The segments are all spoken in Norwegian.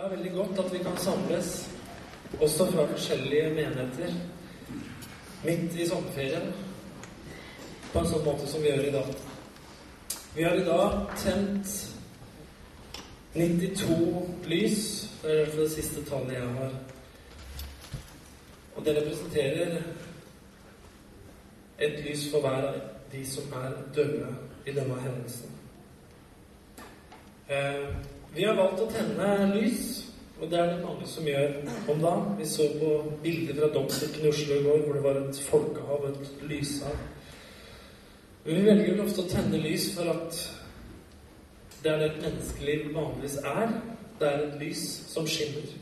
Det er veldig godt at vi kan samles, også fra forskjellige menigheter, midt i sommerferien, på en sånn måte som vi gjør i dag. Vi har i dag tent 92 lys. Det er i det siste tallet jeg har. Og det representerer et lys for hver av de som er døde i denne hendelsen. Eh, vi har valgt å tenne lys, og det er det mange som gjør om dagen. Vi så på bilder fra Domkirken i Oslo i går hvor det var et folkehav, et lyshav. Men vi velger ofte å tenne lys for at det er det et menneskeliv vanligvis er. Det er et lys som skinner.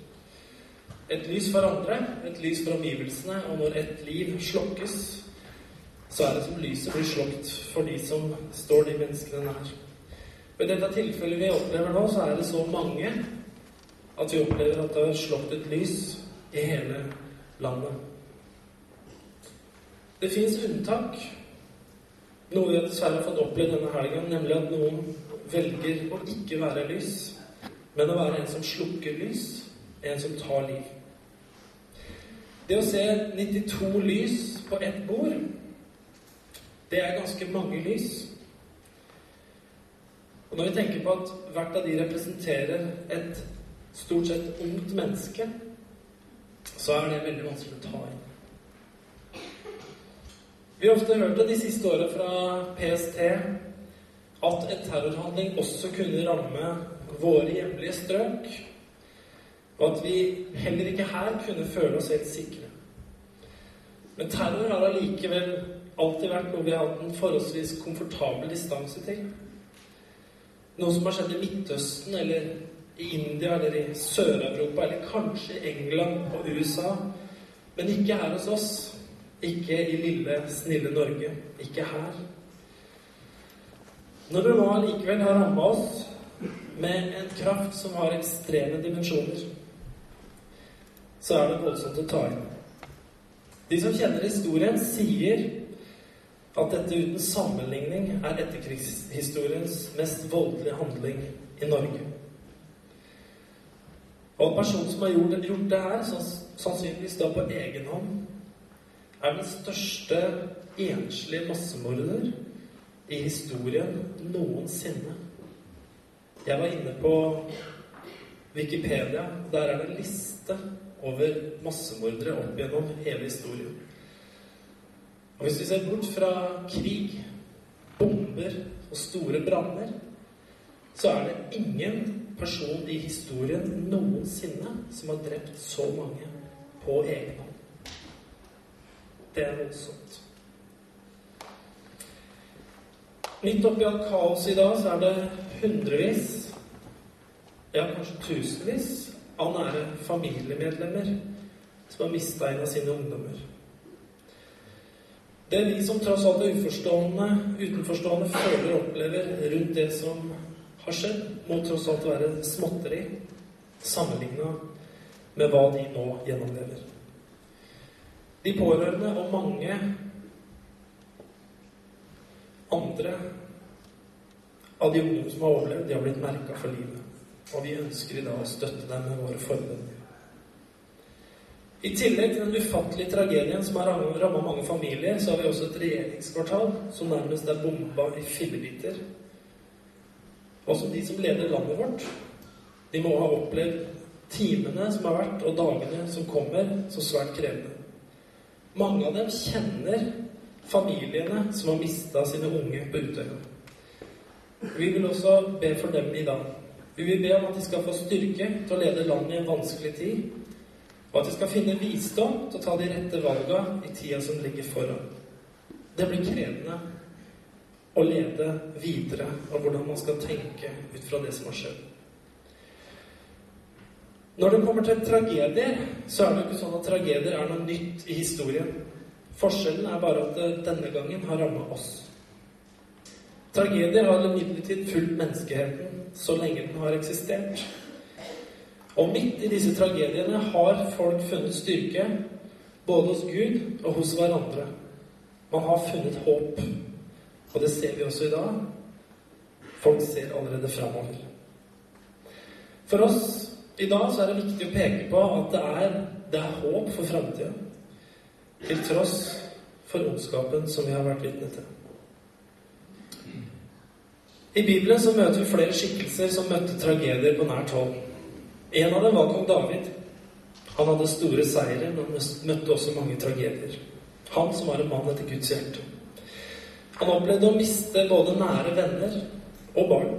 Et lys for andre, et lys for omgivelsene, og når et liv slokkes, så er det som lyset blir slått for de som står de menneskene nær. I dette tilfellet vi opplever nå, så er det så mange at vi opplever at det har slått et lys i hele landet. Det fins unntak, noe vi dessverre har fått oppleve denne helgen, nemlig at noen velger å ikke være lys, men å være en som slukker lys, en som tar liv. Det å se 92 lys på ett bord, det er ganske mange lys. Når vi tenker på at hvert av de representerer et stort sett ungt menneske, så er det veldig vanskelig å ta inn. Vi har ofte hørt det de siste åra fra PST at en terrorhandling også kunne ramme våre hjemlige strøk, og at vi heller ikke her kunne føle oss helt sikre. Men terror har allikevel alltid vært noe vi har hatt en forholdsvis komfortabel distanse til. Noe som har skjedd i Midtøsten eller i India eller i Sør-Europa eller kanskje England og USA, men ikke her hos oss. Ikke i lille, snille Norge. Ikke her. Når det nå allikevel har ramma oss med en kraft som har ekstreme dimensjoner, så er det voldsomt å ta inn. De som kjenner historien, sier at dette uten sammenligning er etterkrigshistoriens mest voldelige handling i Norge. Og personen som har gjort, gjort det her, sannsynligvis da på egen hånd, er den største enslige massemorder i historien noensinne. Jeg var inne på Wikipedia. Der er det en liste over massemordere opp gjennom hele historien. Og hvis vi ser bort fra krig, bomber og store branner, så er det ingen person i historien noensinne som har drept så mange på egen hånd. Det er voldsomt. Midt oppi alt kaoset i dag så er det hundrevis, ja kanskje tusenvis, av nære familiemedlemmer som har mista en av sine ungdommer. Det vi som tross alt er uforstående, utenforstående føler og opplever rundt det som har skjedd, må tross alt være småtteri sammenligna med hva de nå gjennomlever. De pårørende og mange andre av de ungdom som har overlevd, de har blitt merka for livet. Og vi ønsker i dag å støtte dem med våre forbund. I tillegg til den ufattelige tragedien som har ramma mange familier, så har vi også et regjeringskvartal som nærmest er bomba i fillebiter. Også de som leder landet vårt, de må ha opplevd timene som har vært, og dagene som kommer, så svært krevende. Mange av dem kjenner familiene som har mista sine unge på Utøya. Vi vil også be for dem i dag. Vi vil be om at de skal få styrke til å lede landet i en vanskelig tid, og at vi skal finne visdom til å ta de rette valga i tida som ligger foran. Det blir krevende å lede videre av hvordan man skal tenke ut fra det som har skjedd. Når det kommer til tragedier, så er det jo ikke sånn at tragedier er noe nytt i historien. Forskjellen er bare at det denne gangen har ramma oss. Tragedier har imidlertid fulgt menneskeheten så lenge den har eksistert. Og midt i disse tragediene har folk funnet styrke, både hos Gud og hos hverandre. Man har funnet håp. Og det ser vi også i dag. Folk ser allerede framover. For oss I dag så er det viktig å peke på at det er, det er håp for framtida. Til tross for ondskapen som vi har vært vitne til. I Bibelen så møter vi flere skikkelser som møtte tragedier på nært hold. En av dem var kong David. Han hadde store seire, men møtte også mange tragedier. Han som var en mann etter Guds hjerte. Han opplevde å miste både nære venner og barn.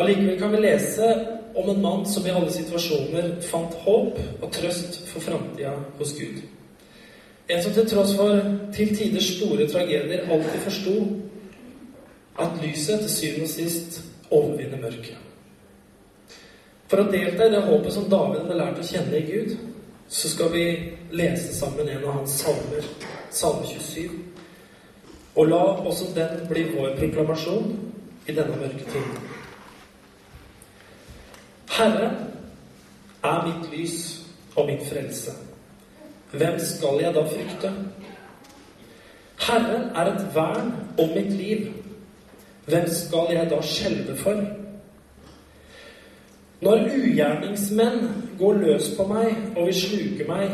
Allikevel kan vi lese om en mann som i alle situasjoner fant håp og trøst for framtida hos Gud. En som til tross for til tider store tragedier alltid forsto at lyset til syvende og sist overvinner mørket. For å delta i det håpet som David hadde lært å kjenne i Gud, så skal vi lese sammen en av hans salmer, Salme 27. Og la også den bli vår proklamasjon i denne mørke tiden. Herre er mitt lys og min frelse. Hvem skal jeg da frykte? Herren er et vern om mitt liv. Hvem skal jeg da skjelve for? Når ugjerningsmenn går løs på meg og vil sluke meg,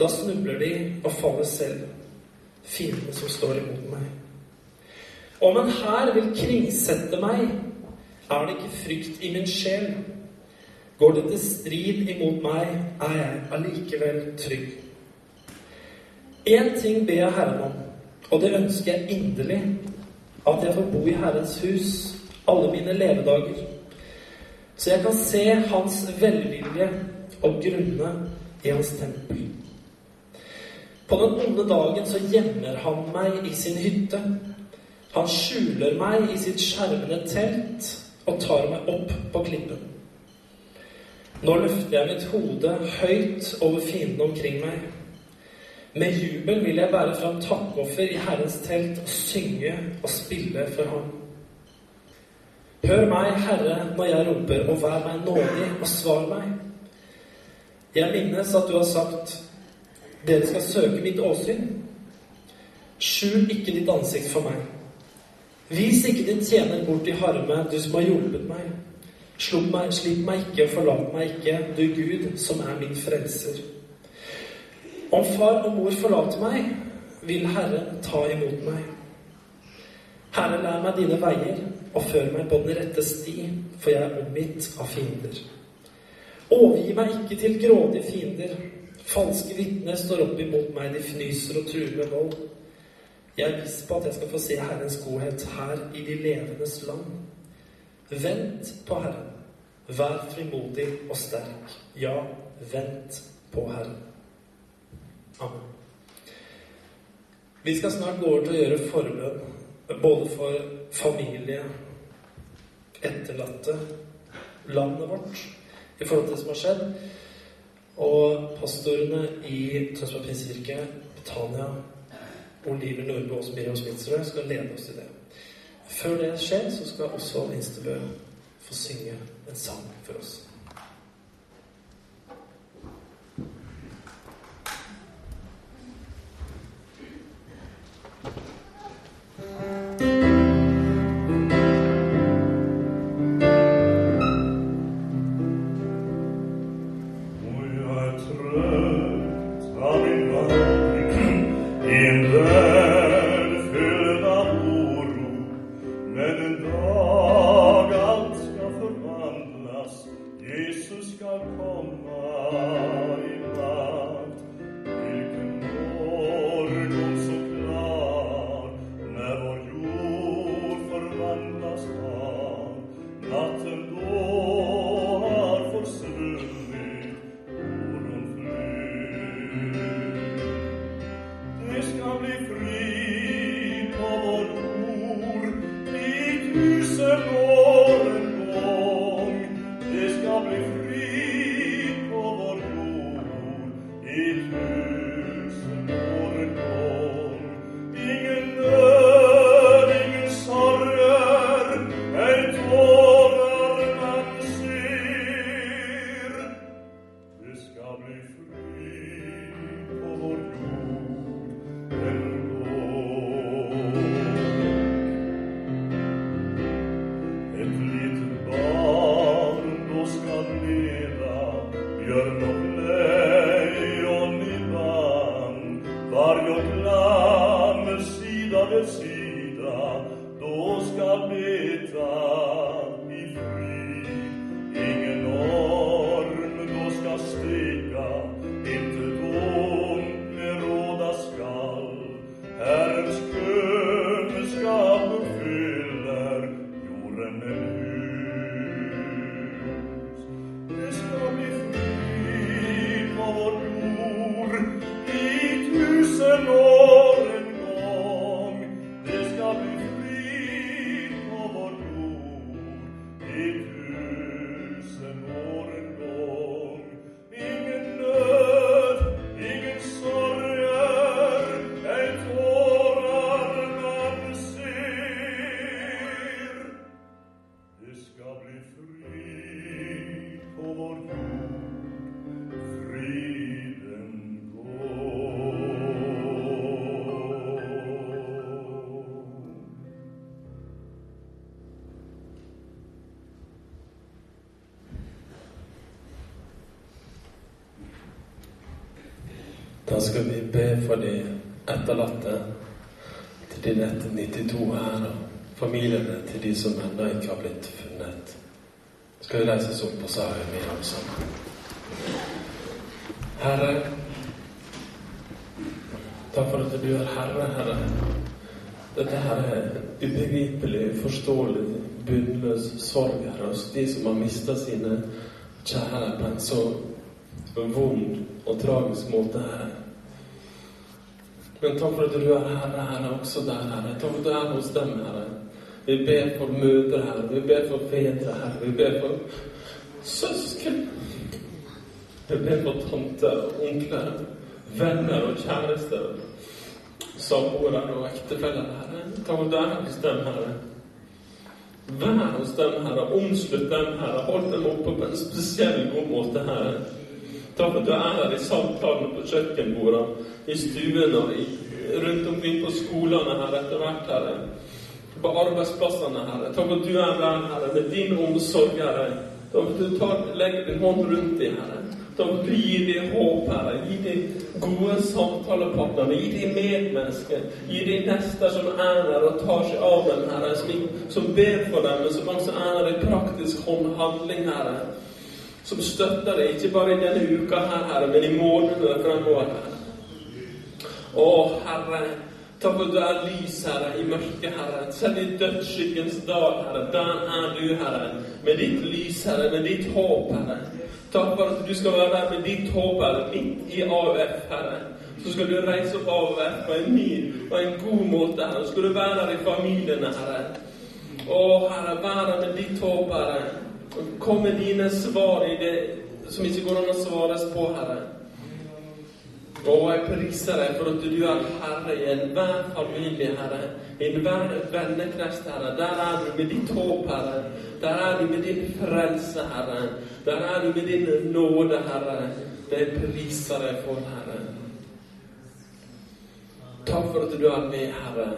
da snubler de og faller selv, fiendene som står imot meg. Om en hær vil kringsette meg, er det ikke frykt i min sjel. Går det til strid imot meg, er jeg allikevel trygg. Én ting ber jeg Herren om, og det ønsker jeg inderlig, at jeg får bo i Herrens hus alle mine levedager så jeg kan se hans velvilje og grunne i hans tempel. På den onde dagen så gjemmer han meg i sin hytte. Han skjuler meg i sitt skjermende telt og tar meg opp på klippen. Nå løfter jeg mitt hode høyt over fiendene omkring meg. Med jubel vil jeg bære fram takkoffer i Herrens telt og synge og spille for ham. Hør meg, Herre, når jeg roper, og vær meg nådig, og svar meg. Jeg minnes at du har sagt, dere skal søke mitt åsyn. Skjul ikke ditt ansikt for meg. Vis ikke din tjener bort i harme, du som har hjulpet meg. Slupp meg, slipp meg ikke forlat meg ikke, du Gud, som er min frelser. Om far og mor forlater meg, vil Herre ta imot meg. Herre, lær meg dine veier og før meg på den rette sti, for jeg er omgitt av fiender. Overgi meg ikke til grådige fiender. Falske vitner står opp imot meg, de fnyser og truer med vold. Jeg er viss på at jeg skal få se Herrens godhet her i de levendes land. Vent på Herren. Vær frimodig og sterk. Ja, vent på Herren. Amen. Vi skal snart gå over til å gjøre forbønn både for familie, etterlatte, landet vårt, i forhold til det som har skjedd. Og pastorene i Tønsberg Pinsekirke, Betania, Oliver Nordbø og Miriam Smitsrud skal lede oss til det. Før det skjer, så skal også Instebø få synge en sang for oss. Et lite barn, Da skal vi be for de etterlatte, til de nette 92 her, og familiene til de som ennå ikke har blitt funnet. Skal vi reise oss opp, og så har vi oss sammen. Herre, takk for at du er Herre, Herre. Dette her er ubegripelig, uforståelig, bunnløs sorg, Herre, hos de som har mista sine kjære på en så vond og tragisk måte, Herre. Men takk for at du er Herre, Herre, også der, Herre. Takk for at du er hos dem, Herre. Vi ber for mødre, Herre. Vi ber for fedre, Herre. Vi ber for søsken. Vi ber for tanter, onkler, venner og kjærester. Samboere og ektefeller, Herre. Takk for at du er hos dem, Herre. Vær hos dem, Herre. Omslutt dem, Herre. Hold dem oppe på en spesiell god måte, Herre. Takk at du er her i samtalene på kjøkkenbordene, i stuene og rundt omkring på skolene her etter hvert, Herre. På arbeidsplassene, Herre. Takk at du er der, Herre, med din omsorg, Herre. Takk at du tar, legger din hånd rundt dem, Herre. Takk at du gir dem håp, Herre. Gi dem gode samtalepartnere. Gi dem medmennesker. Gi dem nester som er der og tar seg av dem, Herre. Som, som ber for dem, men som også er der i praktisk håndhandling, Herre som støtter deg, ikke bare i denne uka her, Herre, men i månedene fremover, Herre. Å, Herre, takk for at du er lys, Herre, i mørket, Herre. Selv i dødsskyggens dal, Herre, der er du, Herre, med ditt lys, Herre, med ditt håp, Herre. Takk for at du skal være der med ditt håp, Herre, midt i AUF, Herre. Så skal du reise opp AUF på en ny og en god måte, Herre. Så skal du være der i familiene, Herre. Å, Herre, vær der med ditt håp, Herre. Kom med dine svar i det som ikke går an å svares på, Herre. Og jeg priser deg for at du er Herre i enhver familie, Herre. I enhver vennekrets, Herre. Der er du med ditt håp, Herre. Der er du med din frelse, Herre. Der er du med din nåde, Herre. Det priser deg for, Herre. Takk for at du er med, Herre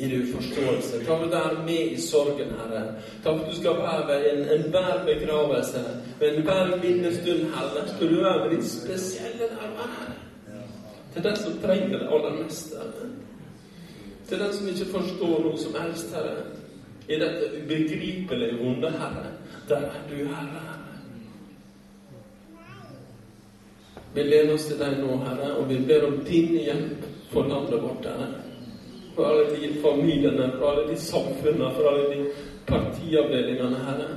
i din forståelse. At du er med i sorgen, Herre. Takk at du skal være en- enhver begravelse, ved enhver minnestund, Herre. Skal du være med ditt spesielle nærvær til den som trenger det aller mest, Herre. Til den som ikke forstår noe som helst, Herre. I dette ubegripelige vonde, Herre. Der er du, Herre. Vi lener oss til deg nå, Herre, og vi ber om din hjelp for landet vårt, Herre for alle de familiene, for alle de samfunnene, for alle de partiavdelingene, Herre.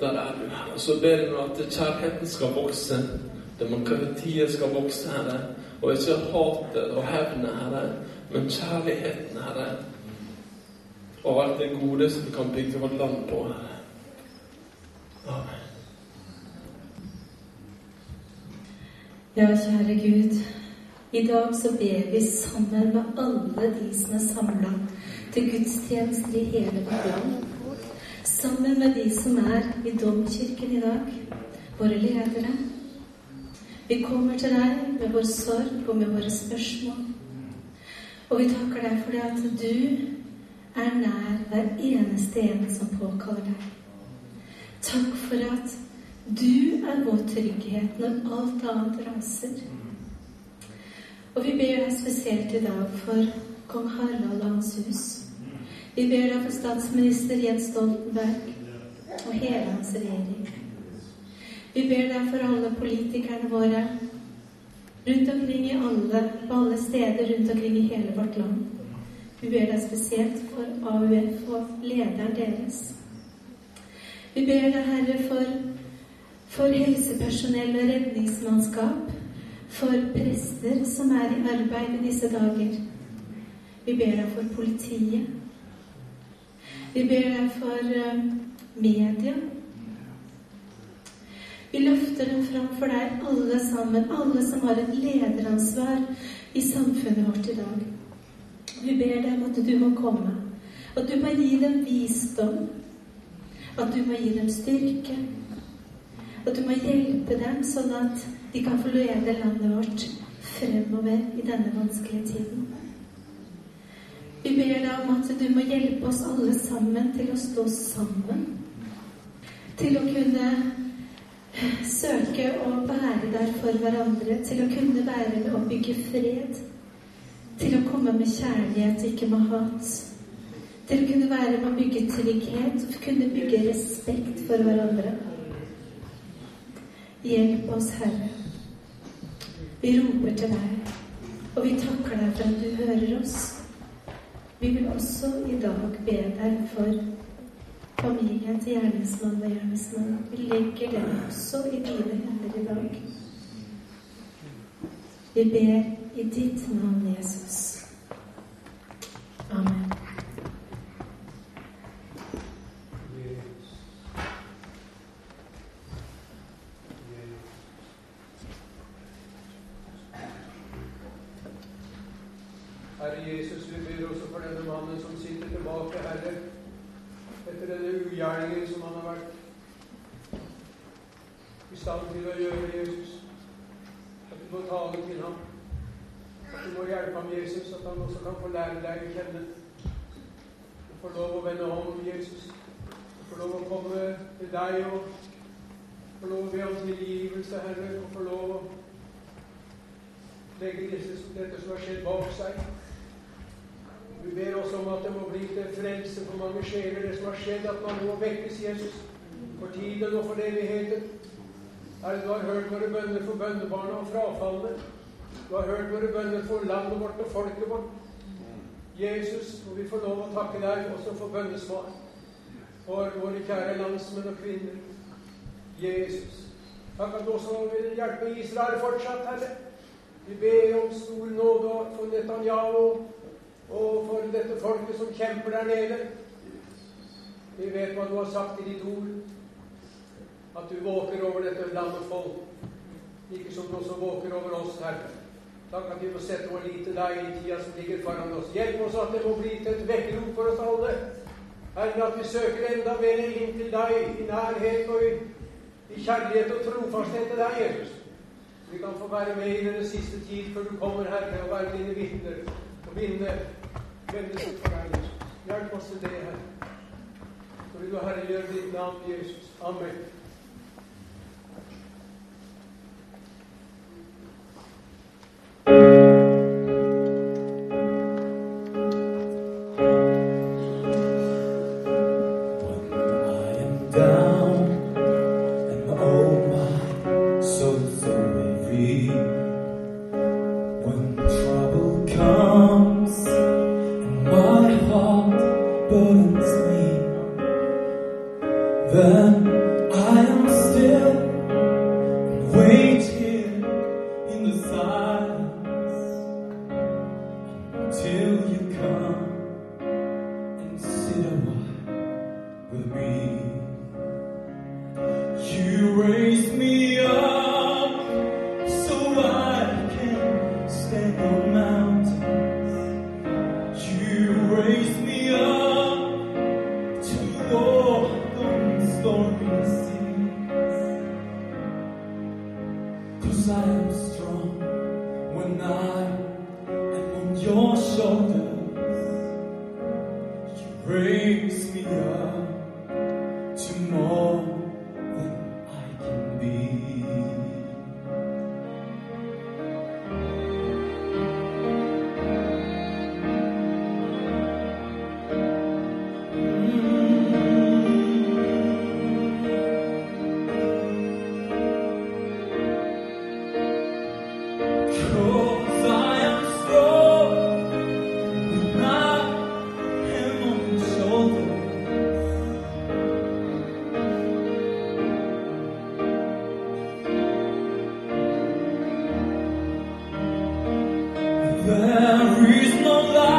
Der er du, Herre. Så ber jeg at kjærligheten skal vokse, demokratiet skal vokse, Herre. Og ikke hatet og hevnet, Herre, men kjærligheten, Herre. Og alt det gode som vi kan bygge vårt land på, Herre. Amen. Ja, kjære Gud. I dag så ber vi sammen med alle de som er samla til gudstjenester i hele vårt land. Sammen med de som er i domkirken i dag, våre ledere. Vi kommer til deg med vår sorg og med våre spørsmål. Og vi takker deg for det at du er nær hver eneste en som påkaller deg. Takk for at Du er vår trygghet når alt annet raser. Og vi ber deg spesielt i dag for kong Harald og hans hus. Vi ber deg for statsminister Jens Stoltenberg og hele hans regjering. Vi ber deg for alle politikerne våre rundt omkring i alle, på alle steder rundt omkring i hele vårt land. Vi ber deg spesielt for AUF og lederen deres. Vi ber deg, Herre, for, for helsepersonell og redningsmannskap, for prester som er i arbeid i disse dager. Vi ber deg for politiet. Vi ber deg for uh, media. Vi løfter dem fram for deg, alle sammen, alle som har et lederansvar i samfunnet vårt i dag. Vi ber deg om at du må komme, at du må gi dem visdom, at du må gi dem styrke, at du må hjelpe dem sånn at de kan få lede landet vårt fremover i denne vanskelige tiden. Vi ber deg om at du må hjelpe oss alle sammen til å stå sammen. Til å kunne søke å være der for hverandre. Til å kunne være med å bygge fred. Til å komme med kjærlighet, ikke med hat. Til å kunne være med å bygge trygghet, kunne bygge respekt for hverandre. Hjelp oss, Herre. Vi roper til deg, og vi takker deg for at du hører oss. Vi vil også i dag be deg for familien til gjerningsmann og gjerningsmann. Vi legger den også i dine hender i dag. Vi ber i ditt navn, Jesus. Amen. Herre Jesus, vi ber også for denne mannen som sitter tilbake, Herre, etter denne ugjerningen som han har vært i stand til å gjøre, Jesus. At du må tale til ham. At du må hjelpe ham, Jesus, at han også kan få lære deg å kjenne. Og få lov å vende om, Jesus. Og få lov å komme til deg og få lov å be om tilgivelse, Herre, og få lov å legge disse, dette som har skjedd, bak seg. Vi ber også om at det må bli til frelse for mange sjeler, det som har skjedd, at man må vekkes Jesus for tiden og for evigheten. Herre, du har hørt våre bønner for bønnebarna og frafallene. Du har hørt våre bønner for landet vårt og folket vårt. Jesus, og vi får lov å takke deg også for bønnesvar for våre kjære landsmenn og -kvinner. Jesus. Takk at du også vil hjelpe Israel fortsatt, Herre. Vi ber om stor nåde for Netanyahu og for dette folket som kjemper der nede. Vi vet hva du har sagt i ditt ord, at du våker over dette landet folk, like som du også våker over oss, Herre. Takk at vi må sette vår lit til deg i tida som ligger foran oss. Hjelp oss at det må bli til et vekkerop for oss alle. Herre, at vi søker enda mer inn til deg, i nærhet og i, i kjærlighet og trofasthet til deg, Jesus. Vi kan få være med i denne siste tid før du kommer, Herre, og være dine vitner og vinne Hjelp oss til det, Herre. Så vil du herliggjøre ditt navn, Jesus. Amen. There is no life,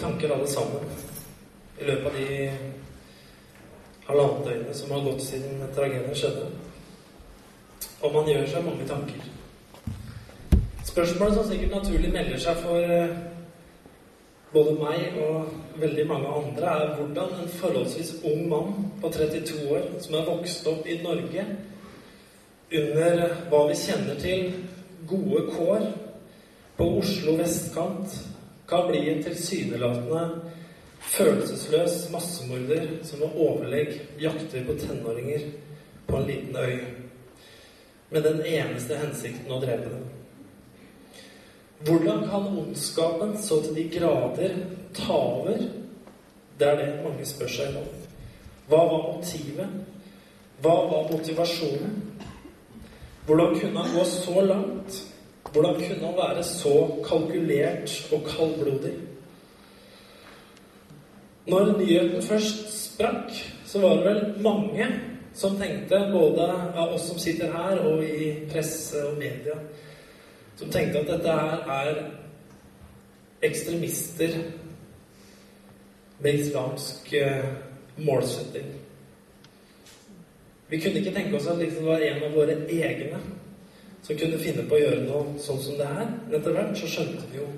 tanker alle sammen i løpet av de halvannet døgnet som har gått siden tragedien skjedde. Og man gjør seg mange tanker. Spørsmålet som sikkert naturlig melder seg for eh, både meg og veldig mange andre, er hvordan en forholdsvis ung mann på 32 år, som er vokst opp i Norge under hva vi kjenner til gode kår på Oslo vestkant, kan bli en tilsynelatende følelsesløs massemorder som med overlegg jakter på tenåringer på en liten øy, med den eneste hensikten å drepe dem. Hvordan kan ondskapen så til de grader ta over? Det er det mange spør seg om. Hva var motivet? Hva var motivasjonen? Hvordan kunne han gå så langt? Hvordan kunne han være så kalkulert og kaldblodig? Når nyheten først sprakk, så var det vel mange som tenkte, både av oss som sitter her, og i presse og media, som tenkte at dette her er ekstremister med islamsk eh, målsetting. Vi kunne ikke tenke oss at liksom det var en av våre egne som kunne finne på å gjøre noe sånn som det er. Men etter hvert så skjønte vi jo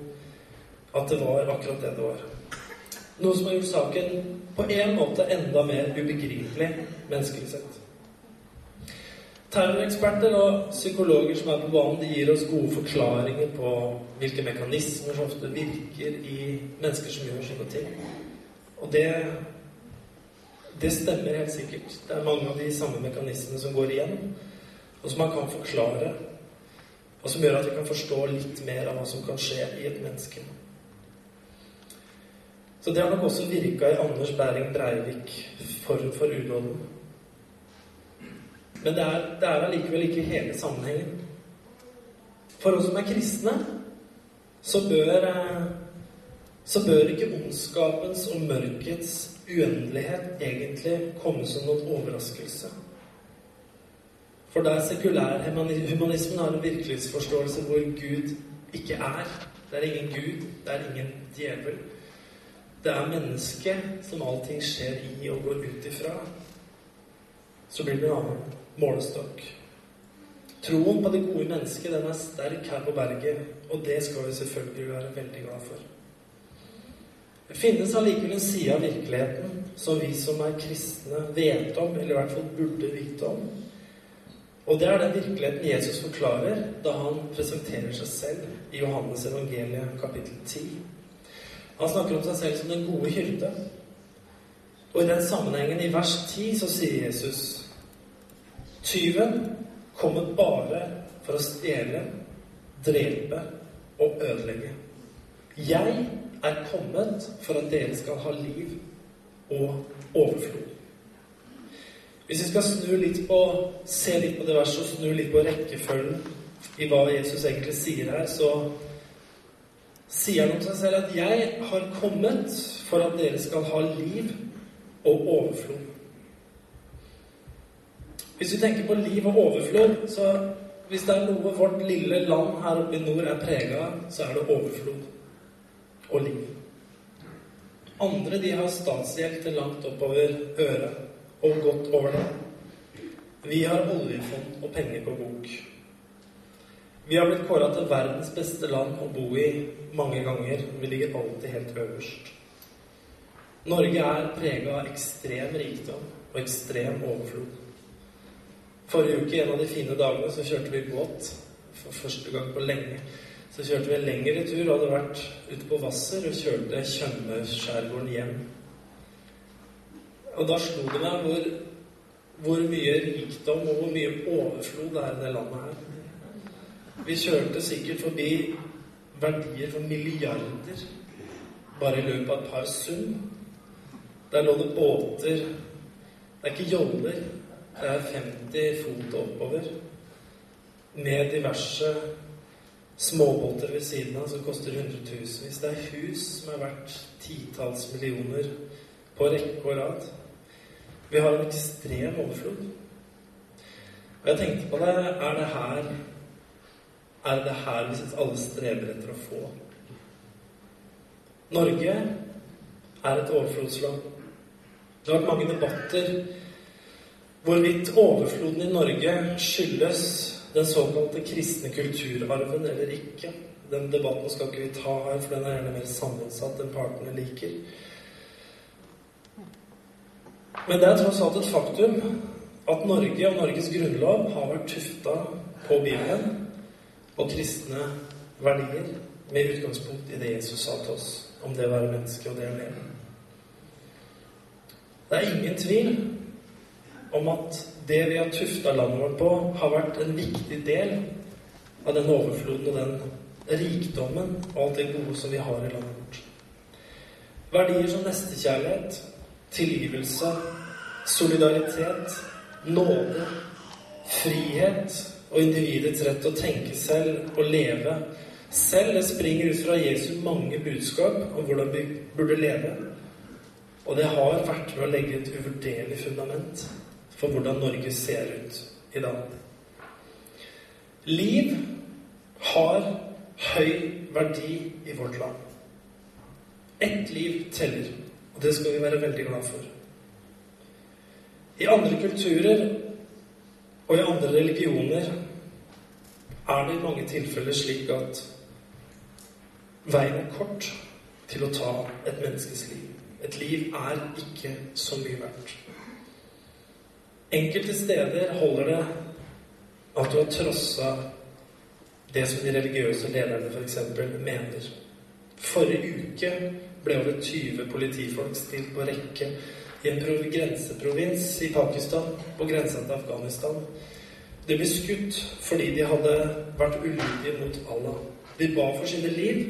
at det var akkurat det det var. Noe som har gjort saken på en måte enda mer ubegripelig menneskelig sett. Terroreksperter og psykologer som er på banen, de gir oss gode forklaringer på hvilke mekanismer som ofte virker i mennesker som gjør sånne ting. Og det, det stemmer helt sikkert. Det er mange av de samme mekanismene som går igjen, og som man kan forklare, og som gjør at vi kan forstå litt mer av hva som kan skje i et menneske. Så det har nok også virka i Anders Bæring Breivik forut for unåden. Men det er, det er allikevel ikke hele sammenhengen. For oss som er kristne, så bør, eh, så bør ikke ondskapens og mørkets uendelighet egentlig komme som noen overraskelse. For der sekulær humanismen har en virkelighetsforståelse hvor Gud ikke er. Det er ingen Gud, det er ingen djevel. Det er mennesket som allting skjer i og går ut ifra. Så blir det en annen målestokk. Troen på det gode mennesket den er sterk her på berget, og det skal vi selvfølgelig være veldig glad for. Det finnes allikevel en side av virkeligheten som vi som er kristne, vet om, eller i hvert fall burde vite om. Og det er den virkeligheten Jesus forklarer da han presenterer seg selv i Johannes evangeliet kapittel 10. Han snakker om seg selv som den gode hyrde. Og i den sammenhengen, i vers 10, så sier Jesus Tyven kommer bare for å stjele, drepe og ødelegge. Jeg er kommet for at dere skal ha liv og overflod. Hvis vi skal snu litt på, se litt på det verset og snu litt på rekkefølgen i hva Jesus egentlig sier her, så sier han om seg selv at 'jeg har kommet for at dere skal ha liv og overflod'. Hvis vi tenker på liv og overflod, så hvis det er noe vårt lille land her oppe i nord er prega av, så er det overflod og liv. Andre de har statsgjeld til langt oppover øret og godt over det. Vi har oljefond og penger på bok. Vi har blitt kåra til verdens beste land å bo i mange ganger. Vi ligger alltid helt øverst. Norge er prega av ekstrem rikdom og ekstrem overflod. Forrige uke, en av de fine dagene, så kjørte vi båt for første gang på lenge. Så kjørte vi en lengre tur hadde vært ute på Hvasser og kjørte Tjøme-skjærgården hjem. Og da slo det meg hvor, hvor mye rikdom og hvor mye overflod det er i det landet her. Vi kjørte sikkert forbi verdier for milliarder bare i løpet av et par sum. Der lå det båter Det er ikke joller. Det er 50 fot oppover. Med diverse småbåter ved siden av som koster hundretusenvis. Det er hus som er verdt titalls millioner på rekke og rad. Vi har en ekstrem overflod. Og jeg tenkte på det Er det her er det her vi alle strever etter å få? Norge er et overflodsland. Det har vært mange debatter hvorvidt overfloden i Norge skyldes den såkalte kristne kulturarven eller ikke. Den debatten skal ikke vi ta her, for den er gjerne mer sammensatt enn partene liker. Men det er tross alt et faktum at Norge og Norges grunnlov har vært tufta på Bibelen og kristne verdier med utgangspunkt i det Jesus sa til oss om det å være menneske og det å leve. Det er ingen tvil om at det vi har tufta landet vårt på, har vært en viktig del av den overfloden og den rikdommen og alt det gode som vi har i landet vårt. Verdier som nestekjærlighet, tilgivelse, solidaritet, nåde, frihet og individets rett til å tenke selv og leve selv. Springer ut fra Jesu mange budskap om hvordan vi burde leve. Og det har vært med å legge et uvurderlig fundament for hvordan Norge ser ut i dag. Liv har høy verdi i vårt land. Ett liv teller, og det skal vi være veldig glad for. I andre kulturer og i andre religioner er det i mange tilfeller slik at veien er kort til å ta et menneskes liv. Et liv er ikke så mye verdt. Enkelte steder holder det at du har trossa det som de religiøse lederne f.eks. mener. Forrige uke ble over 20 politifolk stilt på rekke i en grenseprovins i Pakistan, på grensa til Afghanistan. De ble skutt fordi de hadde vært ulydige mot Allah. De ba for sine liv,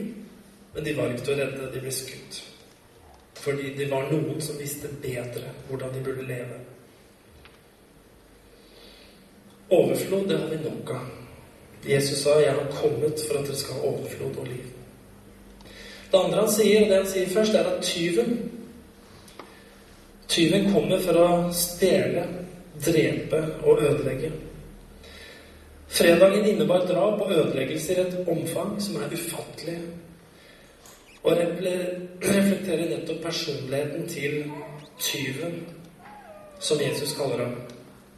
men de var ikke til å redde. De ble skutt. Fordi det var noen som visste bedre hvordan de burde leve. Overflod, det har vi nok av. Jesus sa 'Jeg har kommet for at dere skal ha overflod og liv'. Det andre han sier, og det han sier først, er at tyven Tyven kommer for å stjele, drepe og ødelegge. Fredagen innebar drap og ødeleggelser i et omfang som er ufattelig, og reflekterer nettopp personligheten til tyven, som Jesus kaller ham.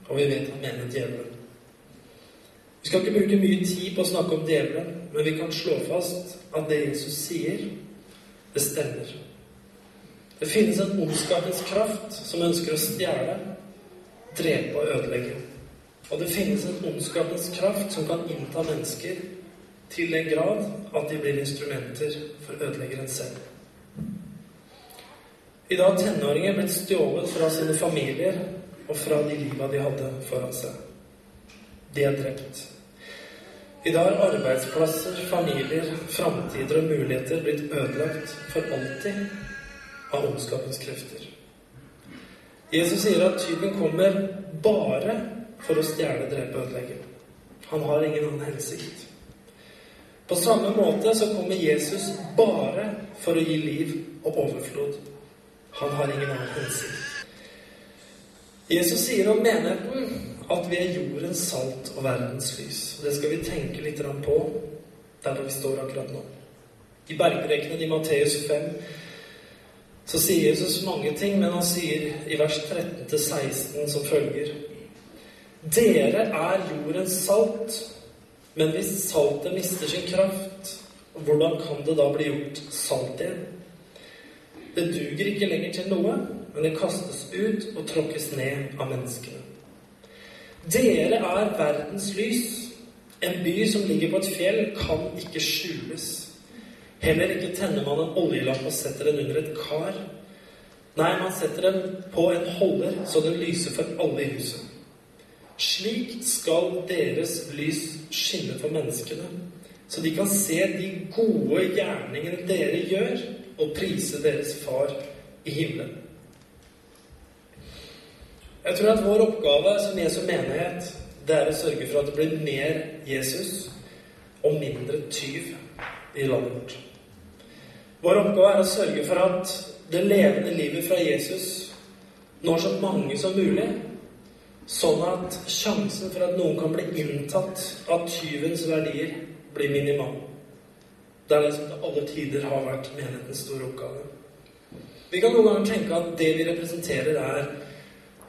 Og vi vet han mener djevelen. Vi skal ikke bruke mye tid på å snakke om djevelen, men vi kan slå fast at det Jesus sier, det. Det finnes en ondskapens kraft som ønsker å stjele, drepe og ødelegge. Og det finnes en ondskapens kraft som kan innta mennesker til den grad at de blir instrumenter for ødeleggeren selv. I dag har tenåringer blitt stjålet fra sine familier og fra de liva de hadde foran seg. De er drept. I dag har arbeidsplasser, familier, framtider og muligheter blitt ødelagt for alltid av ondskapens krefter. Jesus sier at tyven kommer bare for å stjele, drepe og ødelegge. Han har ingen annen hensikt. På samme måte så kommer Jesus bare for å gi liv og overflod. Han har ingen annen hensikt. Jesus sier om menigheten at vi er jordens salt og verdens lys. Og Det skal vi tenke litt på der vi står akkurat nå. I bergprekenen i Matteus 5 så sier Jesus mange ting, men han sier i vers 13-16 som følger Dere er jordens salt, men hvis saltet mister sin kraft, hvordan kan det da bli gjort salt igjen? Det duger ikke lenger til noe, men det kastes ut og tråkkes ned av menneskene. Dere er verdens lys. En by som ligger på et fjell, kan ikke skjules. Heller ikke tenner man en oljelamp og setter den under et kar. Nei, man setter den på en holder, så den lyser for alle i huset. Slik skal deres lys skinne for menneskene, så de kan se de gode gjerningene dere gjør, og prise deres Far i himmelen. Jeg tror at vår oppgave som Jesu menighet, det er å sørge for at det blir mer Jesus og mindre tyv i landet vårt. Vår oppgave er å sørge for at det levende livet fra Jesus når så mange som mulig, sånn at sjansen for at noen kan bli inntatt av tyvens verdier, blir minimal. Det er det som til alle tider har vært menighetens store oppgave. Vi kan noen ganger tenke at det vi representerer, er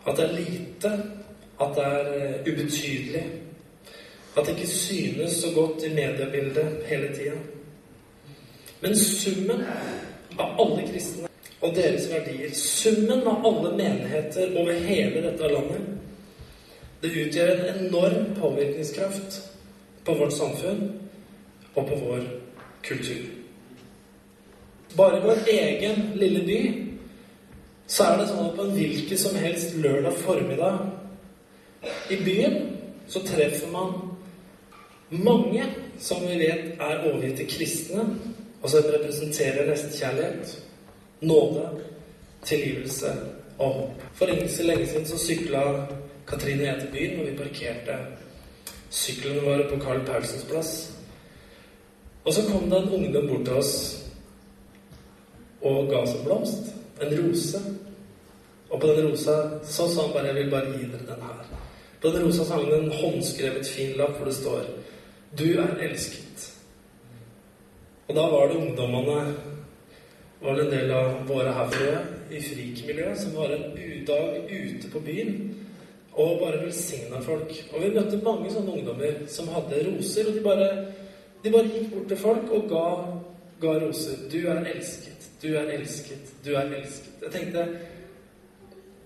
at det er lite, at det er eh, ubetydelig. At det ikke synes så godt i mediebildet hele tida. Men summen av alle kristne og deres verdier, summen av alle menigheter over hele dette landet, det utgjør en enorm påvirkningskraft på vårt samfunn og på vår kultur. Bare vår egen lille by så er det sånn at på en hvilken som helst lørdag formiddag i byen så treffer man mange som vi vet er overgitt til kristne, og som representerer nestekjærlighet, nåde, tilgivelse og håp. For ikke så lenge siden så sykla Katrine og jeg til byen, og vi parkerte syklene våre på Carl Paulsens plass. Og så kom det en ungdom bort til oss og ga oss en blomst. En rose. Og på den rosa så sa han bare 'Jeg vil bare gi dere den her'. På den rosa sangen en håndskrevet fin lapp hvor det står 'Du er elsket'. Og da var det ungdommene var det en del av våre herfra i frikmiljøet som var en dag ute på byen og bare velsigna folk. Og vi møtte mange sånne ungdommer som hadde roser, og de bare, de bare gikk bort til folk og ga, ga roser. 'Du er elsket. Du er elsket. Du er elsket.' Jeg tenkte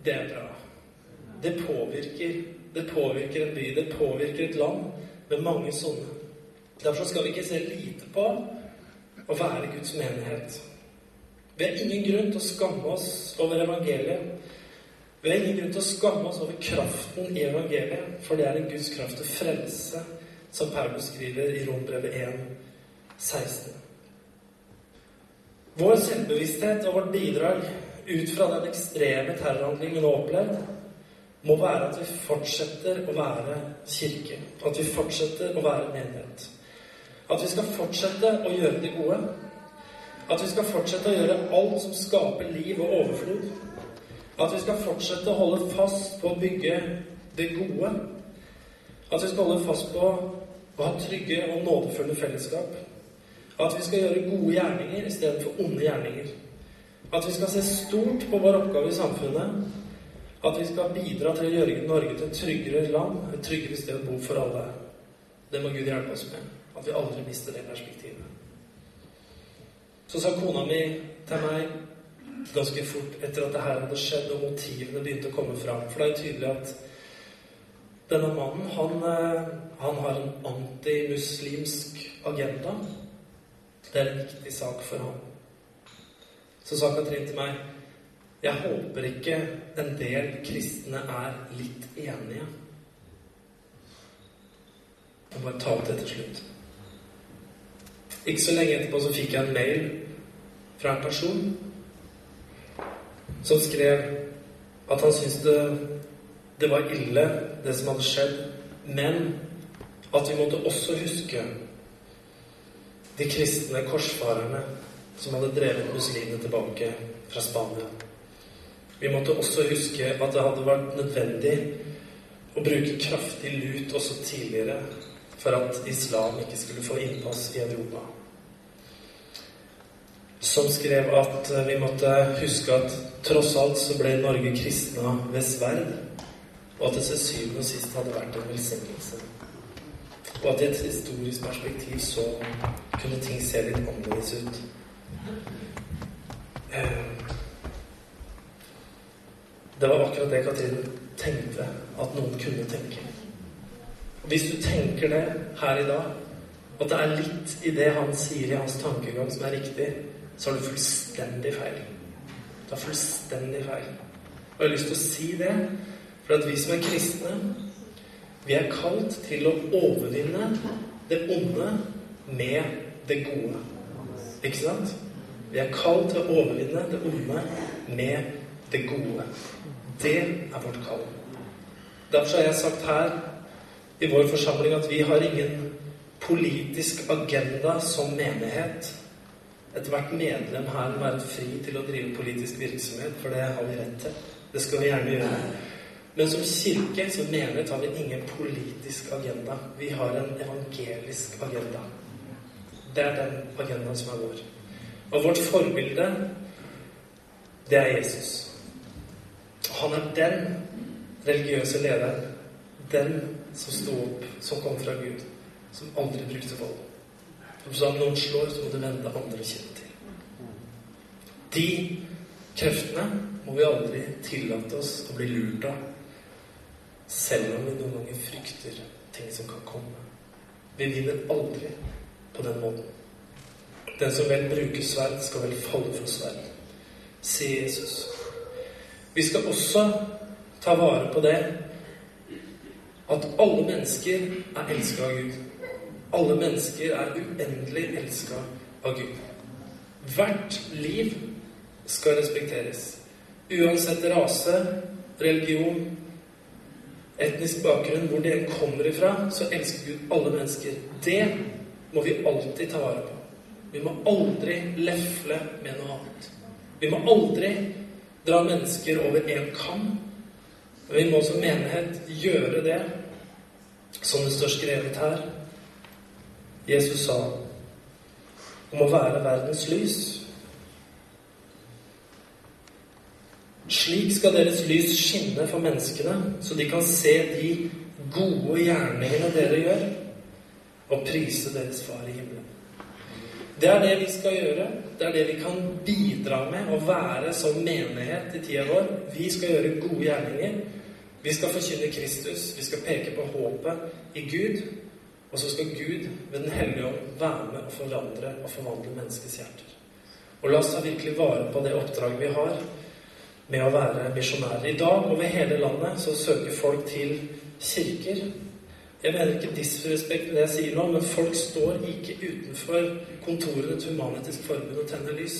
det er bra. Det påvirker, det påvirker en by, det påvirker et land med mange sånne. Derfor skal vi ikke se lite på å være Guds menighet. Vi har ingen grunn til å skamme oss over evangeliet. Vi har ingen grunn til å skamme oss over kraften i evangeliet, for det er en Guds kraft til frelse, som Paulus skriver i Rombrevet 1, 16. Vår selvbevissthet og vårt bidrag ut fra den ekstreme terrorhandlingen vi nå har opplevd, må være at vi fortsetter å være kirke. At vi fortsetter å være menighet. At vi skal fortsette å gjøre det gode. At vi skal fortsette å gjøre alt som skaper liv og overflod. At vi skal fortsette å holde fast på å bygge det gode. At vi skal holde fast på å ha trygge og nådefulle fellesskap. At vi skal gjøre gode gjerninger istedenfor onde gjerninger. At vi skal se stort på vår oppgave i samfunnet. At vi skal bidra til å gjøre Norge til et tryggere land, et tryggere sted å bo for alle. Det må Gud hjelpe oss med. At vi aldri mister det perspektivet. Så sa kona mi til meg ganske fort etter at det her hadde skjedd, og motivene begynte å komme fram. For det er jo tydelig at denne mannen, han, eh, han har en antimuslimsk agenda. Det er en viktig sak for ham. Så sa Katrin til meg Jeg håper ikke en del kristne er litt enige. Jeg må bare ta opp det til slutt. Ikke så lenge etterpå så fikk jeg en mail fra en person som skrev at han syntes det, det var ille, det som hadde skjedd, men at vi måtte også huske de kristne korsfarerne som hadde drevet muslimene tilbake fra Spania. Vi måtte også huske at det hadde vært nødvendig å bruke kraftig lut også tidligere for at islam ikke skulle få innpass i Europa. Som skrev at vi måtte huske at tross alt så ble Norge kristna ved sverd, og at det til syvende og sist hadde vært en velsignelse. Og at i et historisk perspektiv så kunne ting se litt annerledes ut. Eh, Det var akkurat det Katrine tenkte at noen kunne tenke. Hvis du tenker det her i dag, at det er litt i det han sier i hans tankegang som er riktig, så har du fullstendig feil. Du har fullstendig feil. Og jeg har lyst til å si det, for at vi som er kristne, vi er kalt til å overvinne det onde med det gode. Ikke sant? Vi er kalt til å overvinne det onde med det gode. Det er vårt kall. Derfor har jeg sagt her i vår forsamling at vi har ingen politisk agenda som menighet. Ethvert medlem her må være fri til å drive politisk virksomhet, for det har vi rett til. Det skal vi gjerne gjøre. Men som kirke, som menighet, har vi ingen politisk agenda. Vi har en evangelisk agenda. Det er den agendaen som er vår. Og vårt forbilde, det er Jesus. Han er den religiøse lederen. Den som sto opp, som kom fra Gud. Som aldri brukte vold. Som sa om noen slår, så må du vende andre kinnet til. De kreftene må vi aldri tillate oss å bli lurt av. Selv om vi noen ganger frykter ting som kan komme. Vi vinner aldri på den måten. Den som vel bruker sverd, skal vel falle for sverd, sier Jesus. Vi skal også ta vare på det at alle mennesker er elska av Gud. Alle mennesker er uendelig elska av Gud. Hvert liv skal respekteres. Uansett rase, religion, etnisk bakgrunn, hvor det kommer ifra, så elsker Gud alle mennesker. Det må vi alltid ta vare på. Vi må aldri lefle med noe annet. Vi må aldri dra mennesker over én kam. Vi må som menighet gjøre det som det står skrevet her. Jesus sa om å være verdens lys. Slik skal deres lys skinne for menneskene, så de kan se de gode gjerningene dere gjør, og prise deres Far i himmelen. Det er det vi skal gjøre. Det er det vi kan bidra med å være som menighet i tida vår. Vi skal gjøre gode gjerninger. Vi skal forkynne Kristus. Vi skal peke på håpet i Gud. Og så skal Gud ved Den hellige ånd være med og forandre og forvandle menneskets hjerter. Og la oss ta virkelig vare på det oppdraget vi har med å være misjonærer. I dag over hele landet så søker folk til kirker. Jeg mener ikke disrespekt med det jeg sier nå, men folk står ikke utenfor kontorene til Human-Etisk Forbund og tenner lys.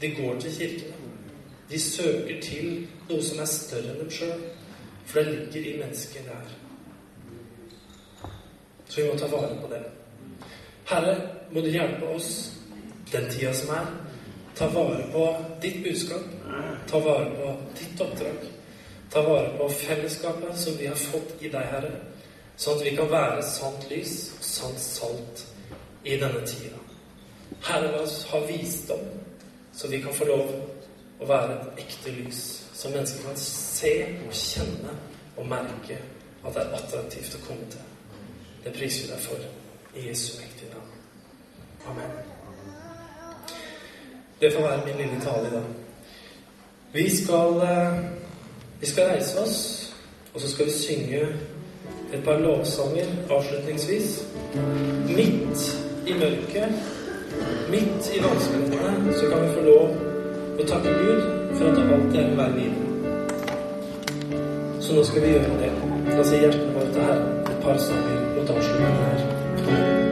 De går til kirkene. De søker til noe som er større enn dem sjøl. For det ligger i mennesket der. Så vi må ta vare på det. Herre, må du hjelpe oss den tida som er. Ta vare på ditt budskap. Ta vare på ditt oppdrag. Ta vare på fellesskapet som vi har fått i deg, Herre. Sånn at vi kan være sant lys sant salt i denne tida. Herre, la oss ha visdom, så vi kan få lov å være et ekte lys. Så mennesker kan se og kjenne og merke at det er attraktivt å komme til. Det priser vi deg for. I Jesu mektige navn. Amen. Det får være min lille tale i dag. Vi skal, eh, vi skal reise oss, og så skal vi synge et par lovsanger avslutningsvis. Midt i mørket, midt i vanskelighetene, så kan vi få lov å takke Gud for at det alltid er en vei videre. Så nå skal vi gjøre det. Da sier hjertet vårt til Herren et par sanger mot avslutning.